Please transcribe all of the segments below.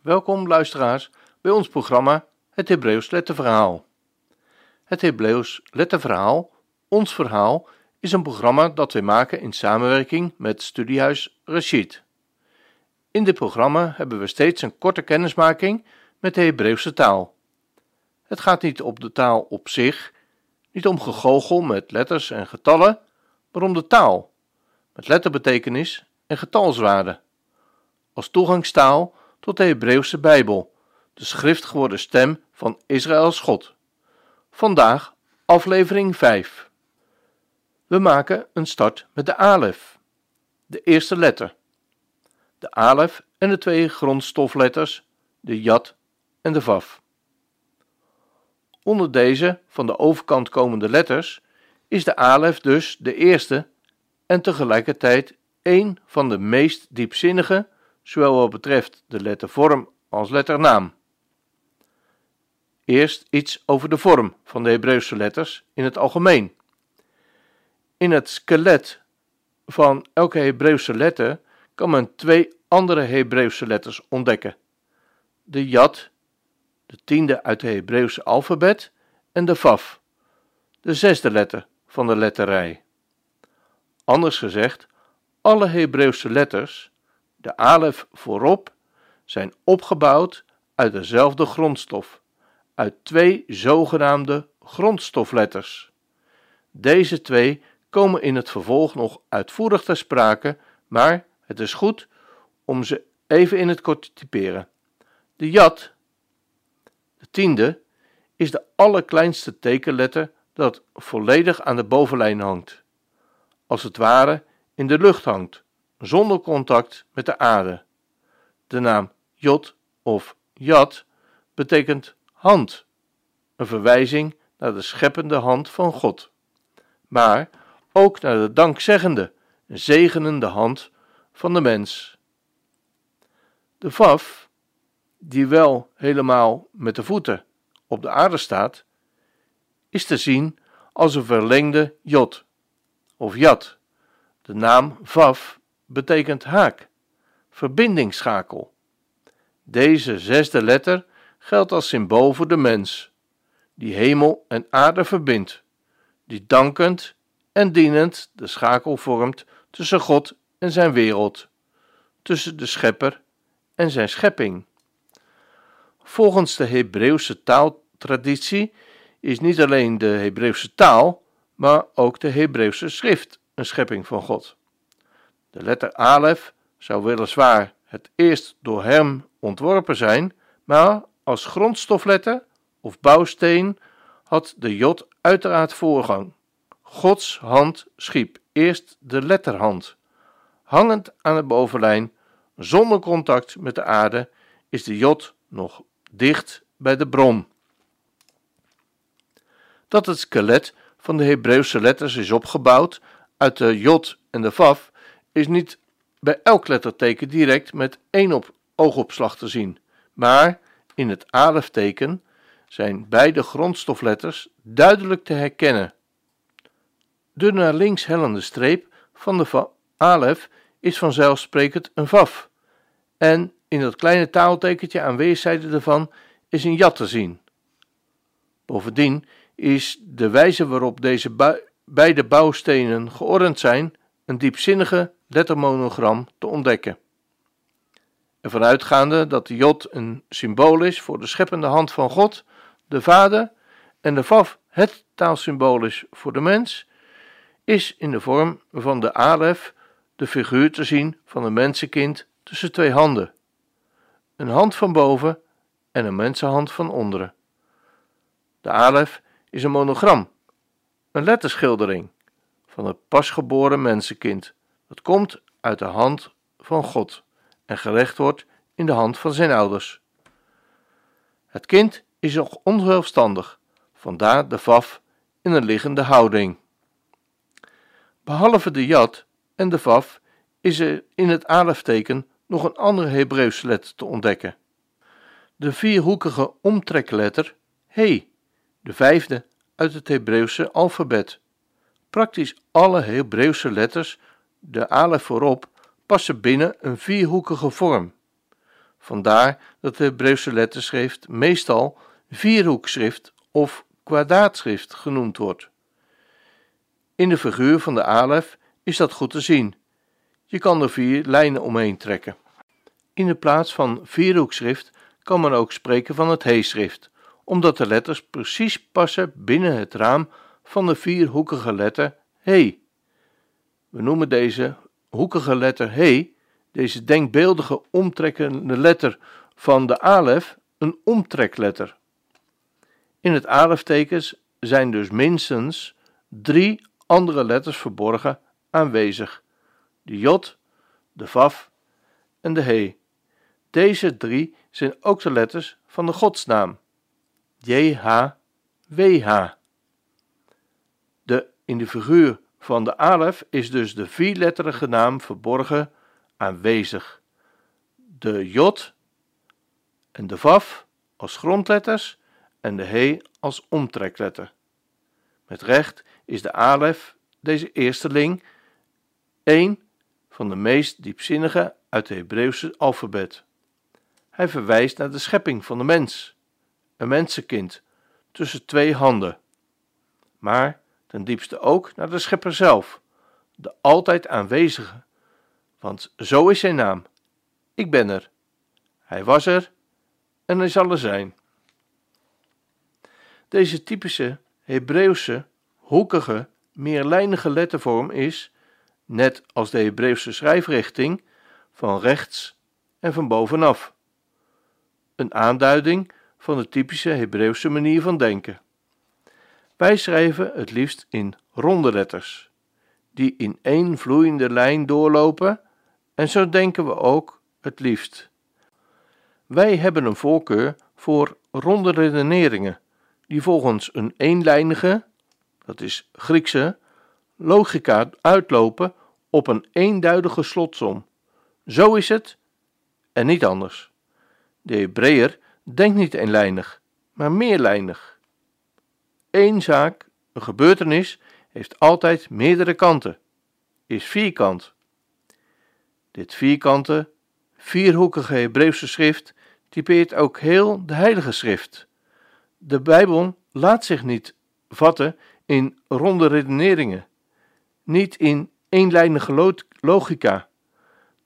Welkom luisteraars bij ons programma Het Hebreeuws Letterverhaal. Het Hebreeuws Letterverhaal, ons verhaal, is een programma dat wij maken in samenwerking met Studiehuis Rashid. In dit programma hebben we steeds een korte kennismaking met de Hebreeuwse taal. Het gaat niet om de taal op zich, niet om gegoochel met letters en getallen, maar om de taal, met letterbetekenis en getalswaarde. Als toegangstaal tot de Hebreeuwse Bijbel, de schrift geworden stem van Israëls God. Vandaag aflevering 5. We maken een start met de alef, de eerste letter. De alef en de twee grondstofletters, de jat en de vaf. Onder deze van de overkant komende letters is de alef dus de eerste en tegelijkertijd een van de meest diepzinnige zowel wat betreft de lettervorm als letternaam. Eerst iets over de vorm van de Hebreeuwse letters in het algemeen. In het skelet van elke Hebreeuwse letter kan men twee andere Hebreeuwse letters ontdekken: de Yad, de tiende uit het Hebreeuwse alfabet, en de Vaf, de zesde letter van de letterrij. Anders gezegd, alle Hebreeuwse letters de alef voorop, zijn opgebouwd uit dezelfde grondstof, uit twee zogenaamde grondstofletters. Deze twee komen in het vervolg nog uitvoerig ter sprake, maar het is goed om ze even in het kort te typeren. De jat, de tiende, is de allerkleinste tekenletter dat volledig aan de bovenlijn hangt, als het ware in de lucht hangt, zonder contact met de aarde. De naam Jod of Jad betekent hand, een verwijzing naar de scheppende hand van God, maar ook naar de dankzeggende, zegenende hand van de mens. De vaf, die wel helemaal met de voeten op de aarde staat, is te zien als een verlengde jod of jad. De naam vaf betekent haak, verbindingsschakel. Deze zesde letter geldt als symbool voor de mens, die hemel en aarde verbindt, die dankend en dienend de schakel vormt tussen God en zijn wereld, tussen de schepper en zijn schepping. Volgens de Hebreeuwse taaltraditie is niet alleen de Hebreeuwse taal, maar ook de Hebreeuwse schrift een schepping van God. De letter Alef zou weliswaar het eerst door hem ontworpen zijn, maar als grondstofletter of bouwsteen had de Jod uiteraard voorgang. Gods hand schiep eerst de letterhand. Hangend aan de bovenlijn, zonder contact met de aarde, is de Jod nog dicht bij de bron. Dat het skelet van de Hebreeuwse letters is opgebouwd uit de Jod en de Vaf is niet bij elk letterteken direct met één op oogopslag te zien, maar in het alefteken zijn beide grondstofletters duidelijk te herkennen. De naar links hellende streep van de alef is vanzelfsprekend een vaf, en in dat kleine taaltekentje aan weerszijden ervan is een jat te zien. Bovendien is de wijze waarop deze beide bouwstenen geordend zijn een diepzinnige lettermonogram te ontdekken. Ervan uitgaande dat de Jod een symbool is voor de scheppende hand van God, de Vader, en de Vav het taalsymbool is voor de mens, is in de vorm van de Alef de figuur te zien van een mensenkind tussen twee handen. Een hand van boven en een mensenhand van onderen. De Alef is een monogram, een letterschildering van het pasgeboren mensenkind dat komt uit de hand van God en gelegd wordt in de hand van zijn ouders. Het kind is nog onzelfstandig, vandaar de vaf in een liggende houding. Behalve de jad en de vaf is er in het alefteken nog een andere Hebreeuwse letter te ontdekken. De vierhoekige omtrekletter He, de vijfde uit het Hebreeuwse alfabet. Praktisch alle Hebreeuwse letters de alef voorop passen binnen een vierhoekige vorm. Vandaar dat de Hebreeuwse letterschrift meestal vierhoekschrift of kwadraatschrift genoemd wordt. In de figuur van de alef is dat goed te zien. Je kan er vier lijnen omheen trekken. In de plaats van vierhoekschrift kan men ook spreken van het he-schrift, omdat de letters precies passen binnen het raam van de vierhoekige letter he. We noemen deze hoekige letter he, deze denkbeeldige omtrekkende letter van de alef, een omtrekletter. In het aleftekens zijn dus minstens drie andere letters verborgen aanwezig: de jot, de vaf en de he. Deze drie zijn ook de letters van de godsnaam: JHWH. De in de figuur van de alef is dus de vierletterige naam verborgen aanwezig. De jot en de vaf als grondletters en de he als omtrekletter. Met recht is de alef, deze eersteling, een van de meest diepzinnige uit het Hebreeuwse alfabet. Hij verwijst naar de schepping van de mens, een mensenkind, tussen twee handen. Maar ten diepste ook naar de schepper zelf, de altijd aanwezige, want zo is zijn naam. Ik ben er. Hij was er en hij zal er zijn. Deze typische Hebreeuwse, hoekige, meerlijnige lettervorm is, net als de Hebreeuwse schrijfrichting, van rechts en van bovenaf. Een aanduiding van de typische Hebreeuwse manier van denken. Wij schrijven het liefst in ronde letters, die in één vloeiende lijn doorlopen, en zo denken we ook het liefst. Wij hebben een voorkeur voor ronde redeneringen die volgens een eenlijnige, dat is Griekse, logica uitlopen op een eenduidige slotsom. Zo is het en niet anders. De Hebreeër denkt niet eenlijnig, maar meerlijnig. Eén zaak, een gebeurtenis, heeft altijd meerdere kanten, is vierkant. Dit vierkante, vierhoekige Hebreeuwse schrift typeert ook heel de Heilige Schrift. De Bijbel laat zich niet vatten in ronde redeneringen, niet in eenlijnige logica.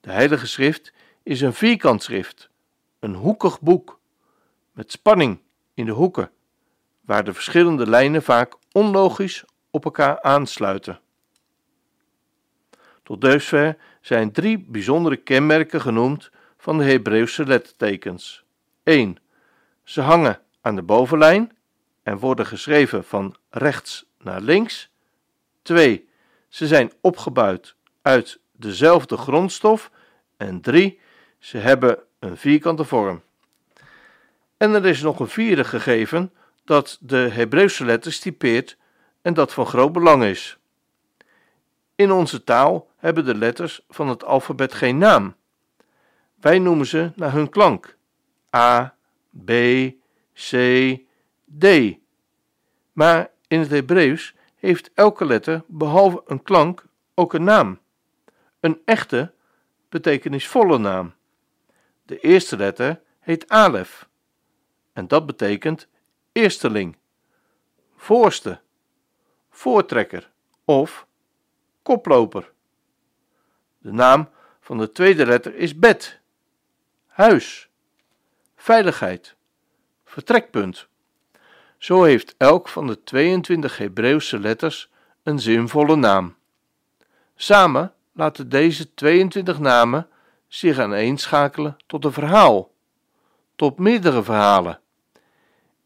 De Heilige Schrift is een vierkant schrift, een hoekig boek, met spanning in de hoeken, waar de verschillende lijnen vaak onlogisch op elkaar aansluiten. Tot dusver zijn drie bijzondere kenmerken genoemd van de Hebreeuwse lettertekens. 1. Ze hangen aan de bovenlijn en worden geschreven van rechts naar links. 2. Ze zijn opgebouwd uit dezelfde grondstof. En 3. Ze hebben een vierkante vorm. En er is nog een vierde gegeven dat de Hebreeuwse letters typeert en dat van groot belang is. In onze taal hebben de letters van het alfabet geen naam. Wij noemen ze naar hun klank: A, B, C, D. Maar in het Hebreeuws heeft elke letter behalve een klank ook een naam. Een echte, betekenisvolle naam. De eerste letter heet Alef. En dat betekent eersteling, voorste, voortrekker of koploper. De naam van de tweede letter is bed, huis, veiligheid, vertrekpunt. Zo heeft elk van de 22 Hebreeuwse letters een zinvolle naam. Samen laten deze 22 namen zich aaneenschakelen tot een verhaal, tot meerdere verhalen.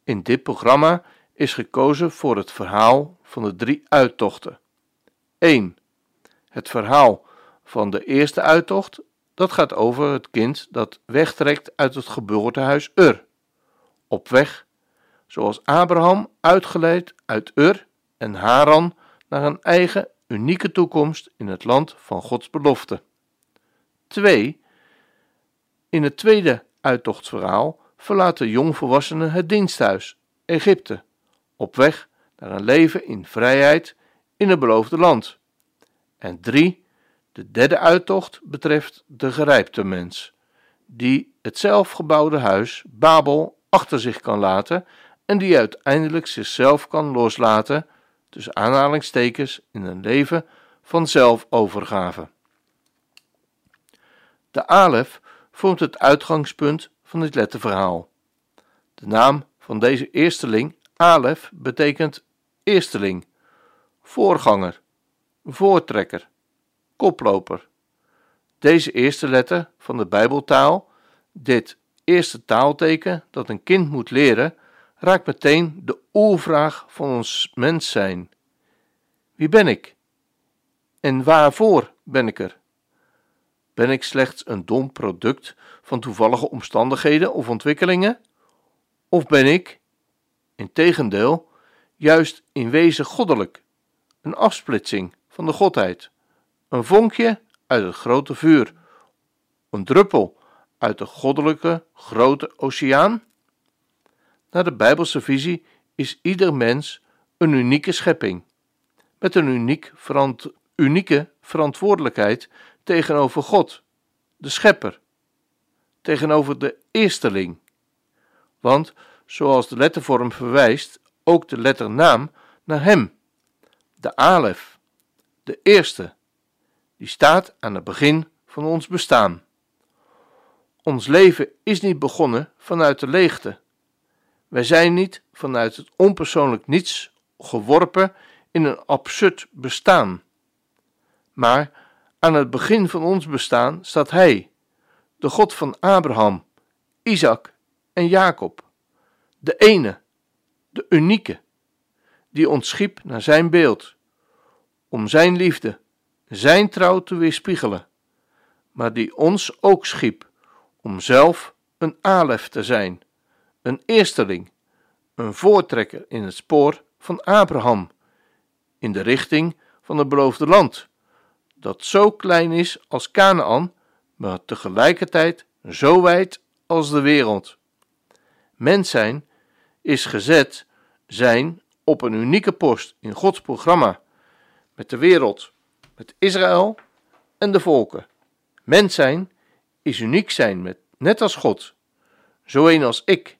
In dit programma is gekozen voor het verhaal van de drie uittochten. 1. Het verhaal van de eerste uittocht, dat gaat over het kind dat wegtrekt uit het geboortehuis Ur, op weg zoals Abraham uitgeleid uit Ur en Haran naar een eigen unieke toekomst in het land van Gods belofte. 2. In het tweede uittochtsverhaal verlaten jongvolwassenen het diensthuis, Egypte, op weg naar een leven in vrijheid in het beloofde land. En 3. De derde uittocht betreft de gerijpte mens, die het zelfgebouwde huis Babel achter zich kan laten en die uiteindelijk zichzelf kan loslaten, tussen aanhalingstekens, in een leven van zelfovergave. De alef vormt het uitgangspunt van dit letterverhaal. De naam van deze eersteling, alef, betekent eersteling, voorganger, voortrekker, koploper. Deze eerste letter van de Bijbeltaal, dit eerste taalteken dat een kind moet leren, raakt meteen de oervraag van ons mens zijn. Wie ben ik? En waarvoor ben ik er? Ben ik slechts een dom product van toevallige omstandigheden of ontwikkelingen? Of ben ik, in tegendeel, juist in wezen goddelijk, een afsplitsing van de godheid, een vonkje uit het grote vuur, een druppel uit de goddelijke grote oceaan? Naar de Bijbelse visie is ieder mens een unieke schepping, met een uniek verant unieke verantwoordelijkheid tegenover God, de Schepper, tegenover de eersteling. Want, zoals de lettervorm verwijst, ook de letternaam naar Hem, de Alef, de Eerste, die staat aan het begin van ons bestaan. Ons leven is niet begonnen vanuit de leegte. Wij zijn niet vanuit het onpersoonlijk niets geworpen in een absurd bestaan. Maar aan het begin van ons bestaan staat Hij, de God van Abraham, Isaac en Jacob, de ene, de unieke, die ons schiep naar Zijn beeld, om Zijn liefde, Zijn trouw te weerspiegelen, maar die ons ook schiep om zelf een alef te zijn, een eersteling, een voortrekker in het spoor van Abraham, in de richting van het beloofde land dat zo klein is als Canaan, maar tegelijkertijd zo wijd als de wereld. Mens zijn is gezet zijn op een unieke post in Gods programma met de wereld, met Israël en de volken. Mens zijn is uniek zijn met, net als God. Zo een als ik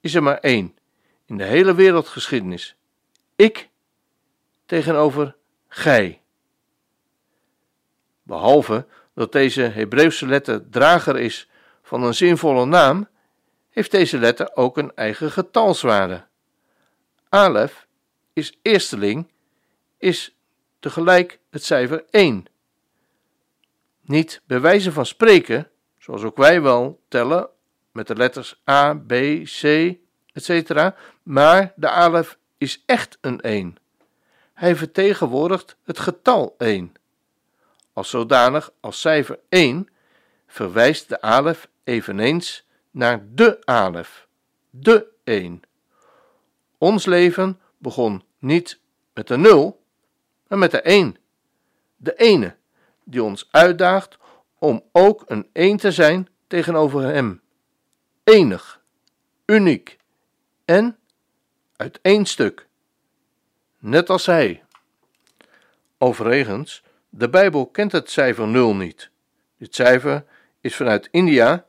is er maar één in de hele wereldgeschiedenis. Ik tegenover gij. Behalve dat deze Hebreeuwse letter drager is van een zinvolle naam, heeft deze letter ook een eigen getalswaarde. Alef is eersteling, is tegelijk het cijfer 1. Niet bij wijze van spreken, zoals ook wij wel tellen met de letters A, B, C, etc., maar de alef is echt een 1. Hij vertegenwoordigt het getal 1. Als zodanig als cijfer 1 verwijst de alef eveneens naar de alef, de 1. Ons leven begon niet met de 0, maar met de 1. De ene die ons uitdaagt om ook een 1 te zijn tegenover hem. Enig, uniek en uit één stuk. Net als hij. Overigens de Bijbel kent het cijfer 0 niet. Dit cijfer is vanuit India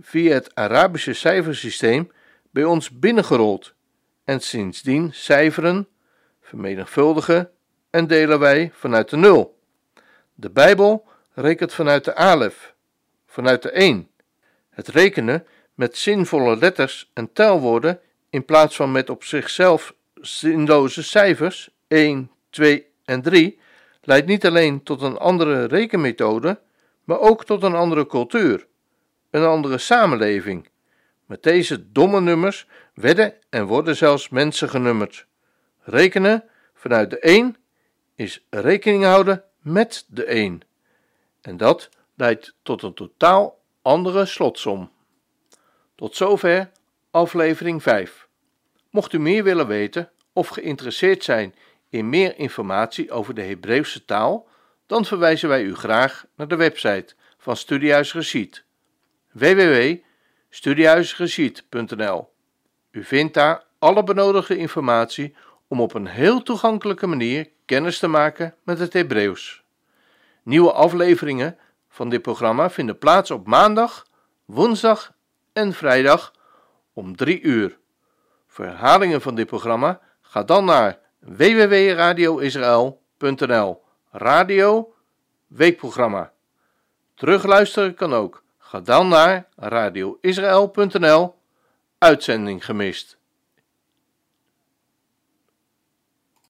via het Arabische cijfersysteem bij ons binnengerold en sindsdien cijferen, vermenigvuldigen en delen wij vanuit de 0. De Bijbel rekent vanuit de alef, vanuit de 1. Het rekenen met zinvolle letters en telwoorden in plaats van met op zichzelf zinloze cijfers 1, 2 en 3 leidt niet alleen tot een andere rekenmethode, maar ook tot een andere cultuur, een andere samenleving. Met deze domme nummers werden en worden zelfs mensen genummerd. Rekenen vanuit de 1 is rekening houden met de 1. En dat leidt tot een totaal andere slotsom. Tot zover aflevering 5. Mocht u meer willen weten of geïnteresseerd zijn in meer informatie over de Hebreeuwse taal, dan verwijzen wij u graag naar de website van Studiehuis Geschied www.studiehuisgeschied.nl. U vindt daar alle benodigde informatie om op een heel toegankelijke manier kennis te maken met het Hebreeuws. Nieuwe afleveringen van dit programma vinden plaats op maandag, woensdag en vrijdag om 3 uur. Voor herhalingen van dit programma ga dan naar www.radioisrael.nl Radio Weekprogramma. Terugluisteren kan ook. Ga dan naar radioisrael.nl Uitzending gemist.